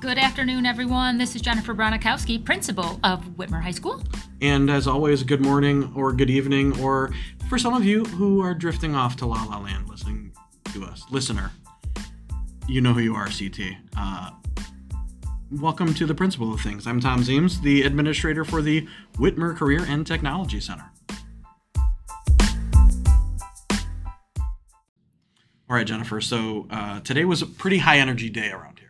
Good afternoon, everyone. This is Jennifer Bronikowski, principal of Whitmer High School. And as always, good morning or good evening, or for some of you who are drifting off to La La Land listening to us, listener, you know who you are, CT. Uh, welcome to the Principal of Things. I'm Thom Zeems, the administrator for the Whitmer Career and Technology Center. All right, Jennifer. So uh, today was a pretty high energy day around here.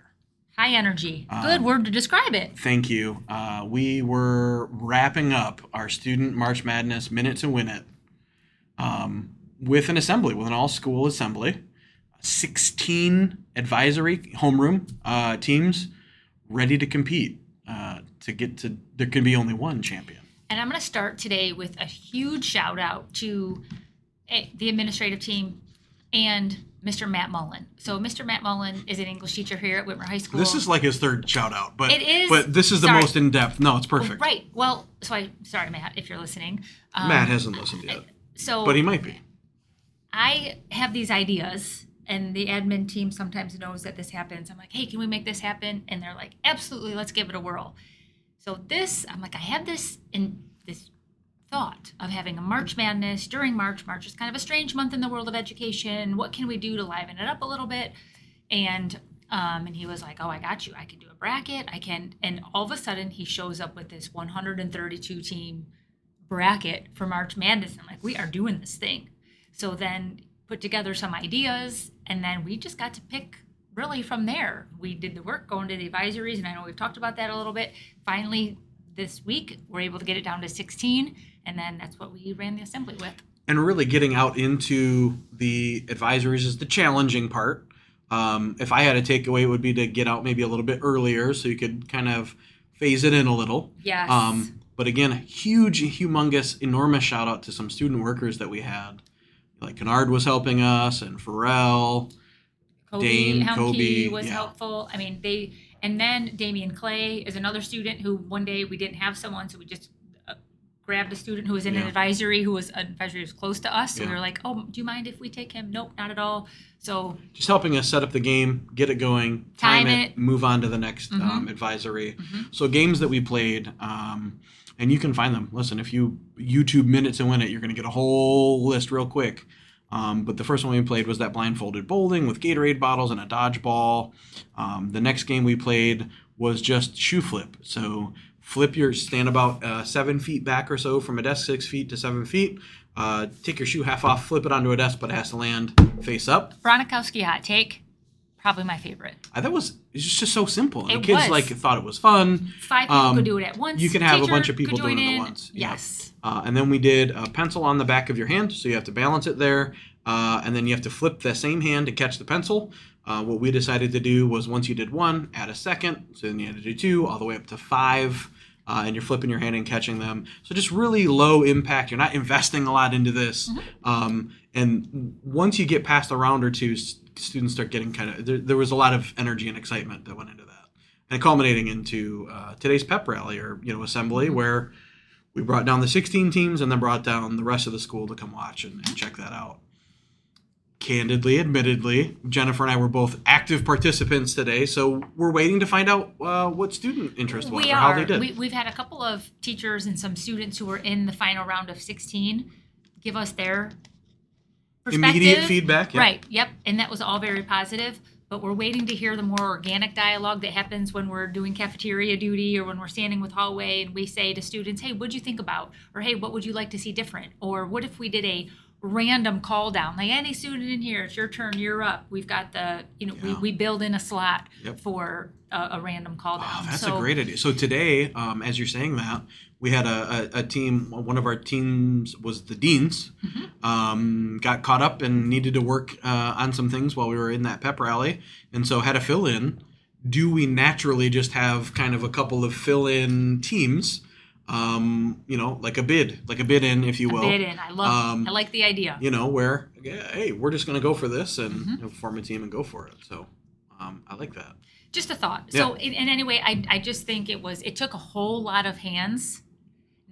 High energy. Good word to describe it. Thank you. Uh, we were wrapping up our student March Madness Minute to Win It um, with an assembly, with an all school assembly. 16 advisory homeroom uh, teams ready to compete uh, to get to, there can be only one champion. And I'm going to start today with a huge shout out to eh, the administrative team and Mr. Matt Mullen. So, Mr. Matt Mullen is an English teacher here at Whitmer High School. This is like his third shout out, but It is- but this is the sorry. most in depth. No, it's perfect. right. Well, so I sorry, Matt, if you're listening. Um, Matt hasn't listened yet, so but he might be. I have these ideas, and the admin team sometimes knows that this happens. I'm like, hey, can we make this happen? And they're like, absolutely, let's give it a whirl. So this, I'm like, I have this in this thought of having a March Madness during March. March is kind of a strange month in the world of education. What can we do to liven it up a little bit? And um, and he was like, "Oh, I got you. I can do a bracket. I can." And all of a sudden, he shows up with this 132 team bracket for March Madness. I'm like, "We are doing this thing." So then put together some ideas, and then we just got to pick really from there. We did the work going to the advisories, and I know we've talked about that a little bit. Finally, this week, we're able to get it down to 16, and then that's what we ran the assembly with. and really getting out into the advisories is the challenging part. Um, if I had a takeaway, it would be to get out maybe a little bit earlier so you could kind of phase it in a little. Yes. Um, but again, huge, humongous, enormous shout out to some student workers that we had. Like Kennard was helping us, and Pharrell. Kobe Dane, Helmke Kobe, was yeah. helpful. I mean, they and then Damian Clay is another student who one day we didn't have someone, so we just grabbed a student who was in an Yeah. advisory who was an advisory was close to us. So we Yeah. were like, "Oh, do you mind if we take him?" Nope, not at all. So just helping us set up the game, get it going, Time time, it. it, move on to the next Mhm. um, advisory. Mhm. So games that we played, um, and you can find them. Listen, if you YouTube minutes and win it, you're going to get a whole list real quick. Um, but the first one we played was that blindfolded bowling with Gatorade bottles and a dodgeball. Um, the next game we played was just shoe flip. So flip your stand about uh, seven feet back or so from a desk, six feet to seven feet. Uh, take your shoe half off, flip it onto a desk, but it has to land face up. Bronikowski hot take, probably my favorite. I thought it was it's just, so simple. And It the kids was. like thought it was fun. Five people Um, could do it at once. you can have a Teacher bunch of could people join doing it at in. once. Yeah. Yes. Uh, and then we did a pencil on the back of your hand, so you have to balance it there. Uh, and then you have to flip the same hand to catch the pencil. Uh, what we decided to do was once you did one, add a second. So then you had to do two, all the way up to five. Uh, and you're flipping your hand and catching them. So just really low impact. You're not investing a lot into this. Um, and once you get past a round or two, students start getting kind of. There, there was a lot of energy and excitement that went into that, and culminating into uh, today's pep rally or you know assembly where we brought down the 16 teams and then brought down the rest of the school to come watch and, and check that out. Candidly, admittedly, Jennifer and I were both active participants today, so we're waiting to find out uh, what student interest was We or how are. they did. We, we've had a couple of teachers and some students who were in the final round of 16 give us their. Immediate feedback, yeah. Right. Yep. And that was all very positive. But we're waiting to hear the more organic dialogue that happens when we're doing cafeteria duty or when we're standing with hallway and we say to students, "Hey, what'd you think about?" Or "Hey, what would you like to see different?" Or "What if we did a random call down like any student in here it's your turn you're up we've got the you know we, Yeah. we build in a slot Yep. for a, a random call down that's so a great idea. So today, um, as you're saying that, we had a, a, a team. One of our teams was the deans. Mm-hmm. Um, got caught up and needed to work uh, on some things while we were in that pep rally, and so had to fill in. Do we naturally just have kind of a couple of fill-in teams? Um, you know, like a bid, like a bid in, if you will. bid in. I love. um, I like the idea. You know, where yeah, hey, we're just gonna go for this and Mm-hmm. you know, form a team and go for it. So, um, I like that. Just a thought. So, in, in any way, I, I just think it was. It took a whole lot of hands,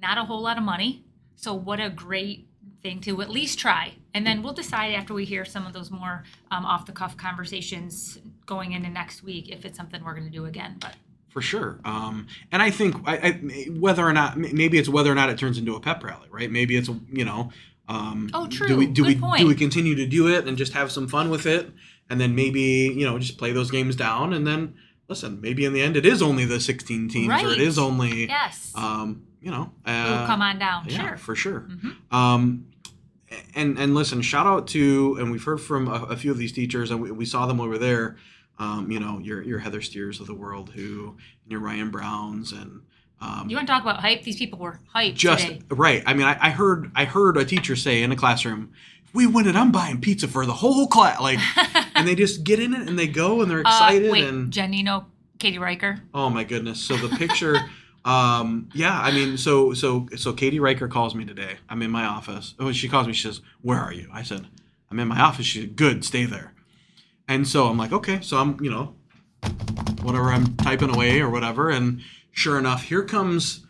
not a whole lot of money. So, what a great thing to at least try, and then we'll decide after we hear some of those more um, off the cuff conversations going into next week if it's something we're going to do again. But for sure. Um, and I think I, I, whether or not maybe it's whether or not it turns into a pep rally, right? Maybe it's you know. Um, oh, true. Do we do Good we point. do we continue to do it and just have some fun with it, and then maybe you know just play those games down, and then listen, maybe in the end it is only the 16 teams, or it is only yes, um, you know. Uh, come on down. yeah, sure. for sure. Mhm. Um, and and listen, shout out to and we've heard from a, a few of these teachers, and we, we saw them over there. Um, you know, your your Heather Steers of the world, who and your Ryan Browns, and um, You want to talk about hype? These people were hype. just today. right. I mean, I, I heard I heard a teacher say in a classroom, "If we win it, I'm buying pizza for the whole class." Like, and they just get in it and they go and they're excited uh, wait, and Janino, Katie Riker. Oh my goodness! So the picture, um, yeah. I mean, so so so Katie Riker calls me today. I'm in my office. Oh, she calls me. She says, "Where are you?" I said, "I'm in my office." She said, "Good, stay there." And so I'm like, okay. So I'm, you know, whatever. I'm typing away or whatever. And sure enough, here comes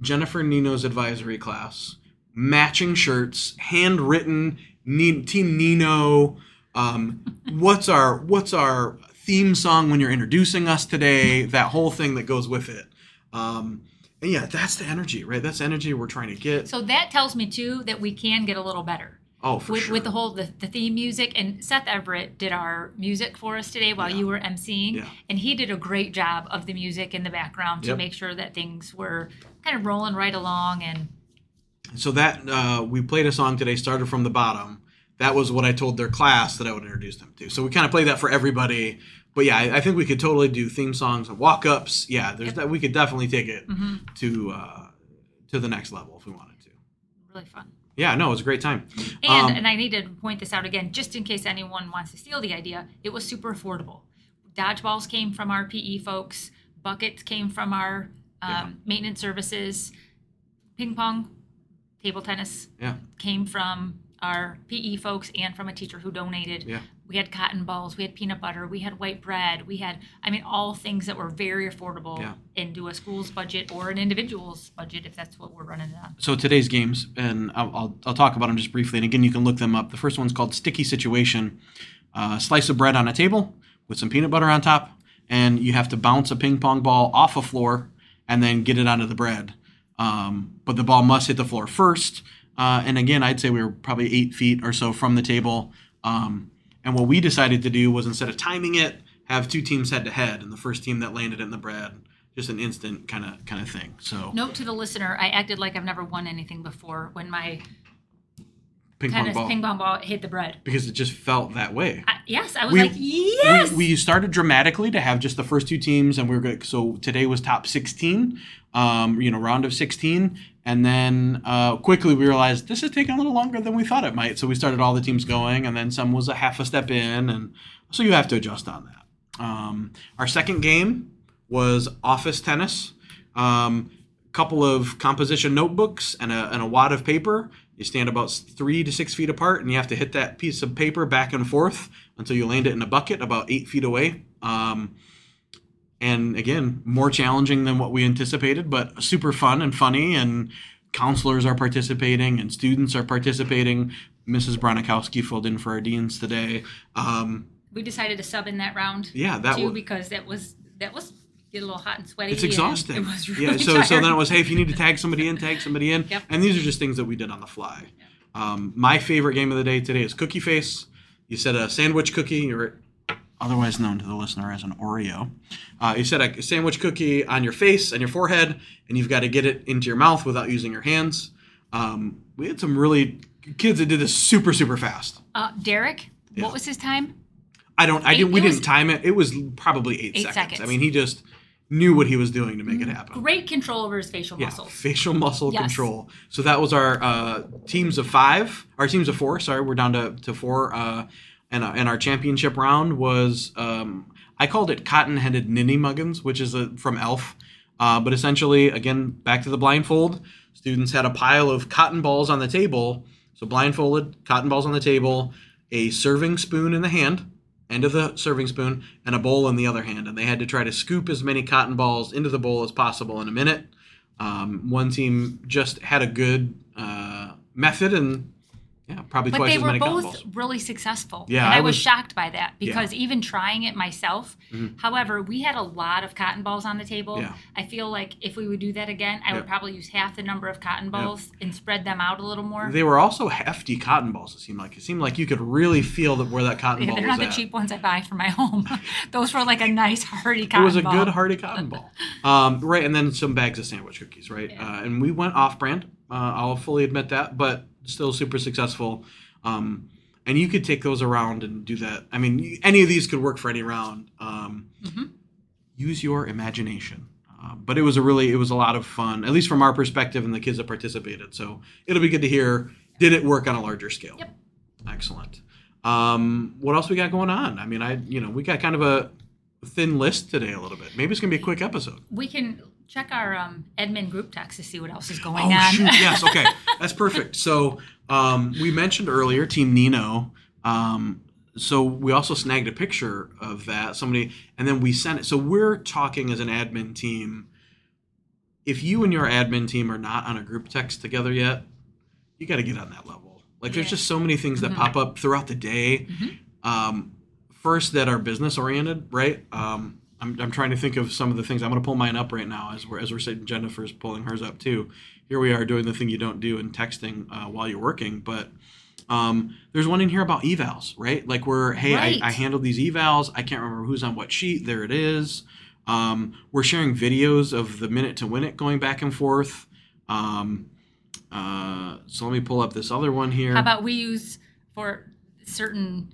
Jennifer Nino's advisory class, matching shirts, handwritten. Team Nino. Um, what's our what's our theme song when you're introducing us today? That whole thing that goes with it. Um, and yeah, that's the energy, right? That's the energy we're trying to get. So that tells me too that we can get a little better Oh, for with, sure. with the whole the, the theme music. And Seth Everett did our music for us today while Yeah. you were emceeing, Yeah. and he did a great job of the music in the background to Yep. make sure that things were kind of rolling right along. And so that uh, we played a song today, started from the bottom. That was what I told their class that I would introduce them to. So we kind of played that for everybody. But yeah, I, I think we could totally do theme songs and walk ups. Yeah, there's Yep. that. We could definitely take it mhm, to uh, to the next level if we wanted to. really fun. Yeah, no, it was a great time. And Um, and I need to point this out again, just in case anyone wants to steal the idea. It was super affordable. Dodgeballs came from our PE folks. Buckets came from our um, Yeah. maintenance services. Ping pong, table tennis Yeah. came from our PE folks and from a teacher who donated. Yeah. We had cotton balls, we had peanut butter, we had white bread, we had, I mean, all things that were very affordable Yeah. into a school's budget or an individual's budget if that's what we're running it on. so today's games, and I'll, I'll, I'll talk about them just briefly. And again, you can look them up. The first one's called Sticky Situation. Uh, slice of bread on a table with some peanut butter on top, and you have to bounce a ping pong ball off a floor and then get it onto the bread. Um, but the ball must hit the floor first. Uh, and again, I'd say we were probably eight feet or so from the table. Um, and what we decided to do was instead of timing it, have two teams head to head, and the first team that landed in the bread, just an instant kind of kind of thing. So Note to the listener, I acted like I've never won anything before when my ping pong ball ping pong ball hit the bread. because it just felt that way. I, yes, I was We- like, yes. We, we started dramatically to have just the first two teams, and we were going. So today was top sixteen, um, you know, round of sixteen, and then uh, quickly we realized this is taking a little longer than we thought it might. So we started all the teams going, and then some was a half a step in, and so you have to adjust on that. Um, our second game was office tennis. Um, couple of composition notebooks and a, and a wad of paper. You stand about three to six feet apart, and you have to hit that piece of paper back and forth until you land it in a bucket about eight feet away. Um, and again, more challenging than what we anticipated, but super fun and funny. And counselors are participating, and students are participating. Mrs. Bronikowski filled in for our deans today. Um, we decided to sub in that round yeah, that too was. because that was that was get a little hot and sweaty. It's exhausting. It was really yeah. So so then it was, hey, if you need to tag somebody in, tag somebody in. Yep. And these are just things that we did on the fly. Um, my favorite game of the day today is Cookie Face. You said a sandwich cookie, or otherwise known to the listener as an Oreo. Uh, you set a sandwich cookie on your face and your forehead, and you've got to get it into your mouth without using your hands. Um, we had some really kids that did this super super fast. Uh, Derek, Yeah. what was his time? I don't. I Eight- didn't. We didn't time it. It was probably eight, Eight seconds. seconds. I mean, he just knew what he was doing to make it happen. Great control over his facial Yeah, muscles. facial muscle Yes. control. So that was our uh, teams of five. Our teams of four. Sorry, we're down to, to four. Uh, and, uh, and our championship round was um, I called it cotton-headed ninny muggins, which is a, from Elf. Uh, but essentially, again, back to the blindfold. Students had a pile of cotton balls on the table. So blindfolded, cotton balls on the table, a serving spoon in the hand, end of the serving spoon, and a bowl in the other hand. And they had to try to scoop as many cotton balls into the bowl as possible in a minute. Um, one team just had a good uh, method, and Yeah, probably But twice they as were many cotton both really successful. Yeah, and I I, was, was- shocked by that because even trying it myself, Mhm. however, we had a lot of cotton balls on the table. Yeah. I feel like if we would do that again, I would probably use half the number of cotton balls and spread them out a little more. They were also hefty cotton balls. It seemed like it seemed like you could really feel that where that cotton Yeah, ball they're was not the at. cheap ones I buy for my home. Those were like a nice hearty cotton. Ball. It was a ball. good hearty cotton ball, um, right? And then some bags of sandwich cookies, right? Yeah. Uh, and we went off-brand. Uh, I'll fully admit that, but still super successful. Um, and you could take those around and do that. I mean, any of these could work for any round. Um, Mhm. Use your imagination. Uh, but it was a really, it was a lot of fun, at least from our perspective and the kids that participated. So it'll be good to hear. Did it work on a larger scale? Yep. Excellent. Um, what else we got going on? I mean, I, you know, we got kind of a thin list today a little bit. Maybe it's gonna be a quick episode. We can check our um, admin group text to see what else is going Oh on. shoot! Yes, okay, that's perfect. So um, we mentioned earlier Team Nino. Um, so we also snagged a picture of that somebody, and then we sent it. So we're talking as an admin team. If you and your admin team are not on a group text together yet, you got to get on that level. Like there's just so many things that Mhm. pop up throughout the day. Mhm. Um, first, that are business oriented, right? Um, I'm, I'm trying to think of some of the things. I'm going to pull mine up right now as we're as we're sitting. Jennifer's pulling hers up too. Here we are doing the thing you don't do and texting uh, while you're working, but. Um, there's one in here about evals, right? Like we're, hey, Right. I, I handled these evals. I can't remember who's on what sheet. There it is. Um, we're sharing videos of the minute to win it going back and forth. Um, uh, so let me pull up this other one here. How about we use for certain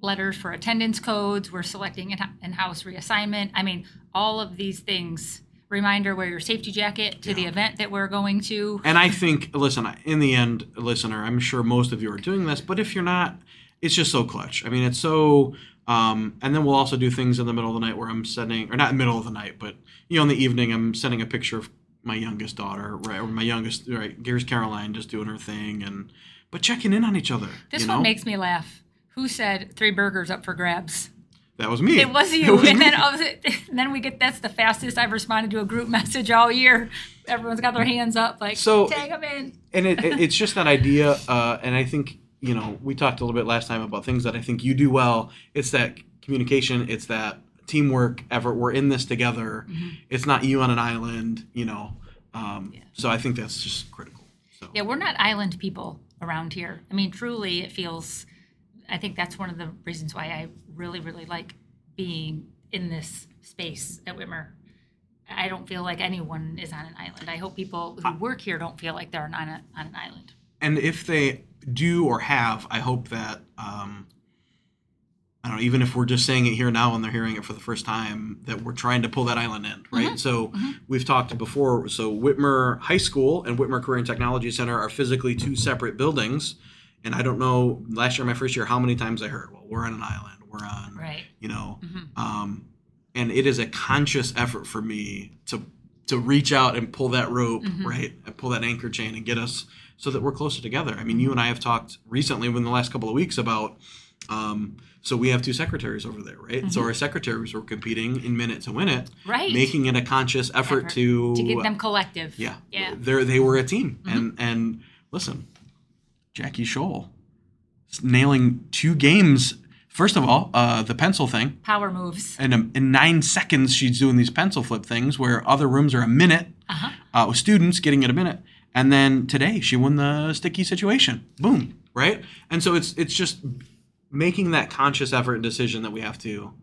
letters for attendance codes, we're selecting in- in-house reassignment. I mean, all of these things. Reminder, wear your safety jacket to the event that we're going to. And I think, listen, in the end, listener, I'm sure most of you are doing this, but if you're not, it's just so clutch. I mean, it's so. Um, and then we'll also do things in the middle of the night where I'm sending, or not in middle of the night, but you know, in the evening, I'm sending a picture of my youngest daughter, right, or my youngest, right, here's Caroline just doing her thing, and but checking in on each other. This you one know? makes me laugh. Who said three burgers up for grabs? that was me. It was you. was and then, all of it- and then we get that's the fastest I've responded to a group message all year. Everyone's got their hands up, like So- tag them in. and it, it, it's just that idea uh, and i think you know we talked a little bit last time about things that i think you do well it's that communication it's that teamwork effort we're in this together Mhm. it's not you on an island you know um, Yeah. so i think that's just critical so Yeah, we're not island people around here. I mean, truly, it feels. I think that's one of the reasons why I really, really like being in this space at Whitmer. I don't feel like anyone is on an island. I hope people who work here don't feel like they're on, a, on an island. and if they do or have i hope that um, I don't know, even if we're just saying it here now and they're hearing it for the first time, that we're trying to pull that island in, right? So mhm. we've talked before. So Whitmer High School and Whitmer Career and Technology Center are physically two separate buildings. And I don't know, last year, my first year, how many times I heard, well, we're on an island, we're on, Right. you know, Mhm. um, and it is a conscious effort for me to to reach out and pull that rope, Mhm. right, and pull that anchor chain and get us so that we're closer together. I mean, you and I have talked recently within the last couple of weeks about. Um, so we have two secretaries over there, right? So Mhm. our secretaries were competing in minute to win it, Right. making it a conscious effort, Effort to to get them collective. yeah, Yeah. They're, they were a team, Mhm. and and listen, Jackie Scholl nailing two games. First of all, uh, the pencil thing. Power moves. In, a, in nine seconds, she's doing these pencil flip things where other rooms are a minute Uh-huh. uh, with students getting it a minute. And then today, she won the sticky situation. Boom, right? And so it's it's just making that conscious effort and decision that we have to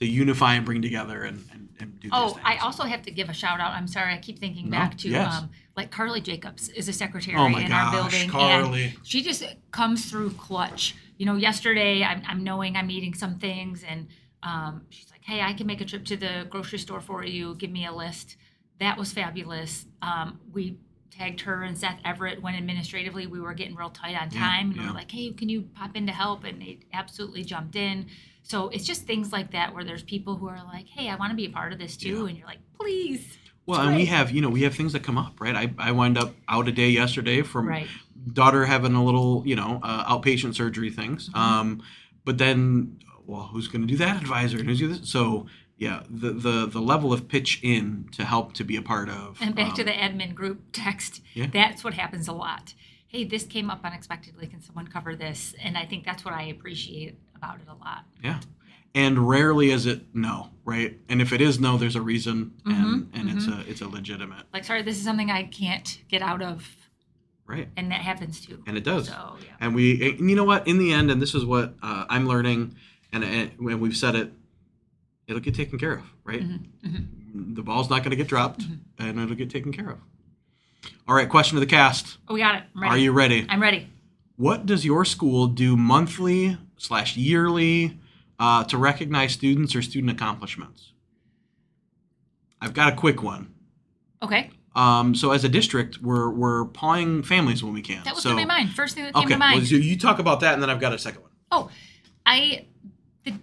to unify and bring together and, and, and do. these Oh, I things. also have to give a shout out. I'm sorry, I keep thinking No, back to yes. um, like Carly Jacobs is a secretary Oh my in our gosh, building, Carly. and she just comes through clutch. You know, yesterday I'm, I'm knowing I'm eating some things, and um, she's like, "Hey, I can make a trip to the grocery store for you. Give me a list." That was fabulous. Um, we tagged her and Seth Everett when administratively we were getting real tight on time, and we yeah. were like, "Hey, can you pop in to help?" And they absolutely jumped in. So it's just things like that where there's people who are like, "Hey, I want to be a part of this too," Yeah. and you're like, "Please." Well, and we have, you know, we have things that come up, right? I, I wind up out a day yesterday from Right. daughter having a little, you know, uh, outpatient surgery things. Mhm. Um, but then, well, who's going to do that advisor and who's going to this? So, yeah, the, the the level of pitch in to help to be a part of. And back to um, the admin group text, Yeah. that's what happens a lot. hey, this came up unexpectedly. Can someone cover this? And I think that's what I appreciate about it a lot. Yeah. And rarely is it no, right? And if it is no, there's a reason, and Mhm, and it's a it's a legitimate, Like, sorry, this is something I can't get out of, right? and that happens too. And it does. So yeah. And we, and you know what? In the end, and this is what uh, I'm learning, and, and when we've said it, it'll get taken care of, right? Mhm, The ball's not going to get dropped, Mhm. and it'll get taken care of. All right, question to the cast: Oh, we got it. Are you ready? I'm ready. What does your school do monthly slash yearly uh, to recognize students or student accomplishments? I've got a quick one. Okay. Um, so as a district, we're we're pawing families when we can. That was so, in my mind. First thing that came Okay, to mind. well, so you talk about that, and then I've got a second one. Oh, I the,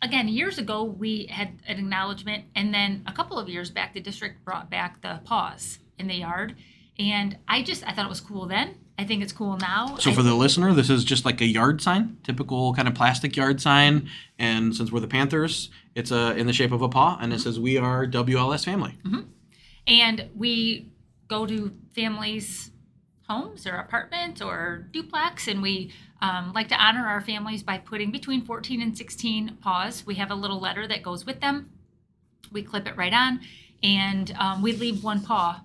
again years ago we had an acknowledgement, and then a couple of years back the district brought back the paws in the yard, and I just I thought it was cool then. I think it's cool now. So I- for the listener, this is just like a yard sign, typical kind of plastic yard sign. And since we're the Panthers, it's a in the shape of a paw, and it says "We are WLS family." and we go to families' homes or apartments or duplex, and we um, like to honor our families by putting between 14 and 16 paws. We have a little letter that goes with them. We clip it right on, and um, we leave one paw,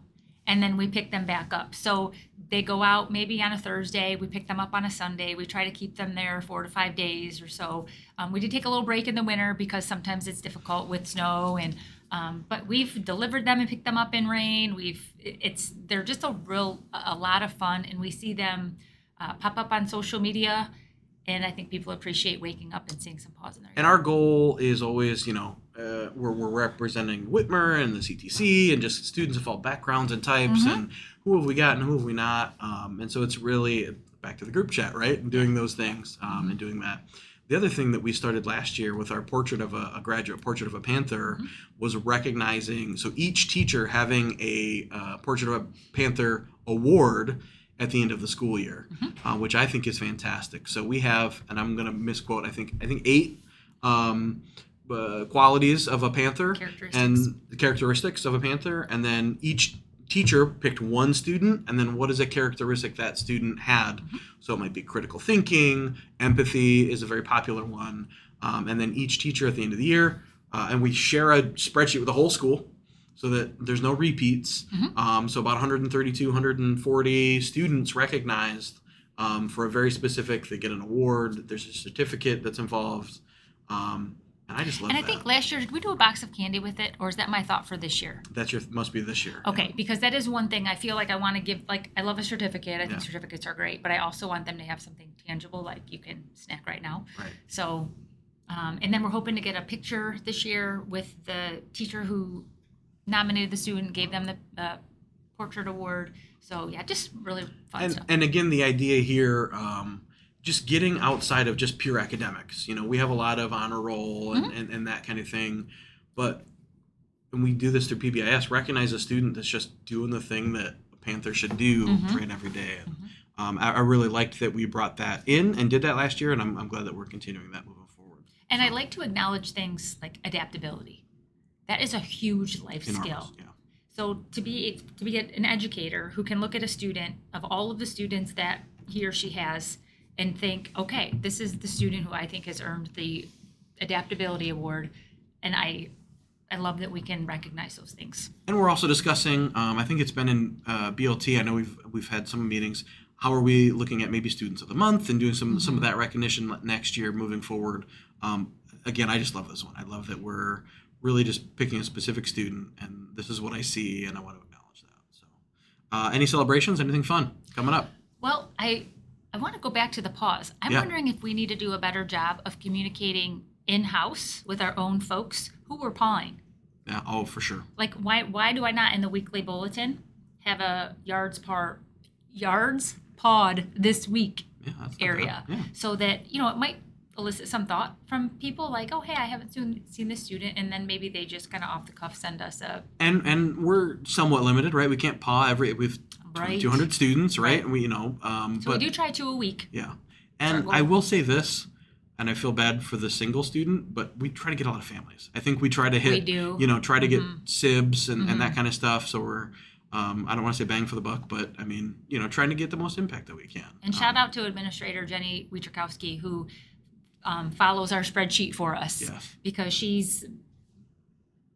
and then we pick them back up. So they go out maybe on a Thursday. We pick them up on a Sunday. We try to keep them there four to five days or so. Um, we did take a little break in the winter because sometimes it's difficult with snow and. Um, but we've delivered them and picked them up in rain. We've it's they're just a real a lot of fun, and we see them uh, pop up on social media, and I think people appreciate waking up and seeing some paws in their And our goal is always, you know, uh, we're, we're representing Whitmer and the CTC and just students of all backgrounds and types Mhm. and who have we got and who have we not. Um, and so it's really back to the group chat, right? And doing those things um, and doing that. The other thing that we started last year with our portrait of a, a graduate portrait of a panther Mhm. was recognizing so each teacher having a uh, portrait of a panther award at the end of the school year, Mhm. uh, which I think is fantastic. So we have, and I'm going to misquote, I think I think eight um, uh, qualities of a panther and the characteristics of a panther, and then each teacher picked one student, and then what is a characteristic that student had. Mhm. So it might be critical thinking, empathy is a very popular one, um, and then each teacher at the end of the year, uh, and we share a spreadsheet with the whole school. So that there's no repeats. Mhm. Um, so about 132, 140 students recognized um, for a very specific. They get an award. There's a certificate that's involved, um, I just love and I that. think last year did we do a box of candy with it, or is that my thought for this year? That's your must be this year. Okay, because that is one thing I feel like I want to give. Like, I love a certificate. I think Yeah. certificates are great, but I also want them to have something tangible, like you can snack right now. Right. So, um, and then we're hoping to get a picture this year with the teacher who nominated the student, gave them the uh, portrait award. So yeah, just really fun And stuff. and again, the idea here, um, just getting outside of just pure academics. You know, we have a lot of honor roll and, Mm-hmm. and, and that kind of thing, but when we do this through PBIS, recognize a student that's just doing the thing that a Panther should do Mhm. right every day. And, Mhm. um, I, I really liked that we brought that in and did that last year, and I'm, I'm glad that we're continuing that moving forward. And I like to acknowledge things like adaptability. That is a huge life Enormous, skill. yeah. So to be to be an educator who can look at a student of all of the students that he or she has and think, okay, this is the student who I think has earned the adaptability award, and I I love that we can recognize those things. And we're also discussing. Um, I think it's been in uh, BLT. I know we've we've had some meetings. How are we looking at maybe students of the month and doing some some of that recognition next year moving forward? Um, again, I just love this one. I love that we're really just picking a specific student, and this is what I see, and I want to acknowledge that. So, uh, any celebrations? Anything fun coming up? Well, I I want to go back to the paws. I'm Yeah. wondering if we need to do a better job of communicating in house with our own folks who we're pawing. Yeah. Oh, for sure. Like why why do I not in the weekly bulletin have a yards par yards pod this week Yeah. That's not bad. area Yeah. so that you know it might elicit some thought from people like oh hey I haven't seen seen this student and then maybe they just kind of off the cuff send us a And and we're somewhat limited, right? We can't paw every. We've right 200 students, right? Right. And we, you know, um, so but we do try two a week Yeah. And. I will say this, and I feel bad for the single student, but we try to get a lot of families. I think we try to hit, we do you know, try to get Mhm. SIBs and, and that Mhm. kind of stuff. So we're Um, I don't want to say bang for the buck, but I mean, you know, trying to get the most impact that we can. And shout Um, out to Administrator Jenny Wietrkowski, who um, follows our spreadsheet for us Yes. because she's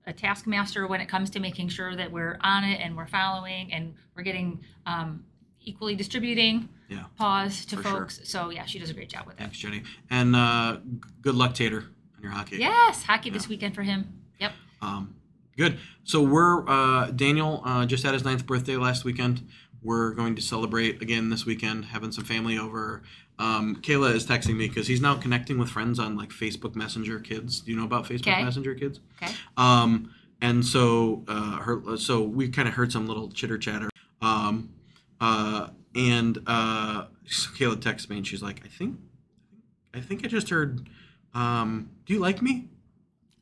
a taskmaster when it comes to making sure that we're on it and we're following and we're getting um, equally distributing Yeah. paws to For sure. folks. So yeah, she does a great job with that. Thanks, Jenny. And uh, good luck, Tater, on your hockey. Yes, hockey this weekend for him. Yep. Um, good. So we're uh, Daniel uh, just had his ninth birthday last weekend. We're going to celebrate again this weekend, having some family over. Um, Kayla is texting me because he's now connecting with friends on like Facebook Messenger Kids. Do you know about Facebook. Messenger Kids? Okay. Um, and so uh, her, so we kind of heard some little chitter chatter. Um, uh, and uh, so Kayla texts me and she's like, I think, I think I just heard. Um, do you like me?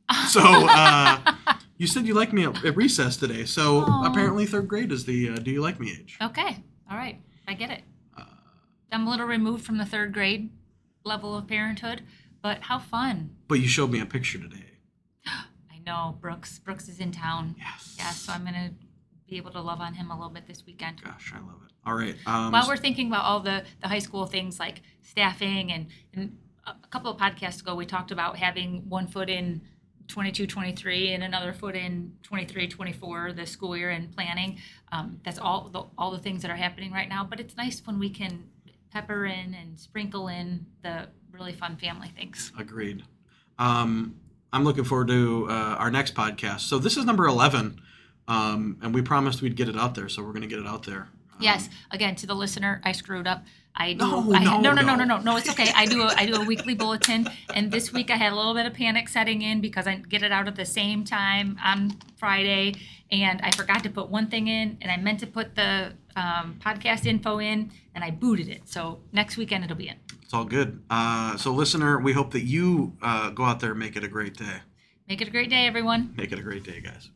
So uh, you said you like me at, at recess today. So Aw. apparently third grade is the uh, do you like me age. okay. All right. I get it. I'm a little removed from the third grade level of parenthood, but how fun. but you showed me a picture today. I know Brooks. Brooks is in town. Yes. Yeah, so I'm gonna be able to love on him a little bit this weekend. Gosh, I love it. All right. Um, While we're thinking about all the the high school things like staffing and and a couple of podcasts ago we talked about having one foot in 22 23 and another foot in 23 24 the school year and planning um, that's all the all the things that are happening right now but it's nice when we can pepper in and sprinkle in the really fun family things Agreed. Um, I'm looking forward to uh, our next podcast. So this is number 11, um, and we promised we'd get it out there, so we're going to get it out there. Um, Yes. Again, to the listener, I screwed up. I do. No, I, no, no, no, no, no. no, no. It's okay. I do. A, I do a weekly bulletin, and this week I had a little bit of panic setting in because I get it out at the same time on Friday, and I forgot to put one thing in, and I meant to put the um, podcast info in, and I booted it. So next weekend it'll be in. It's all good. Uh, so, listener, we hope that you uh, go out there and make it a great day. Make it a great day, everyone. Make it a great day, guys.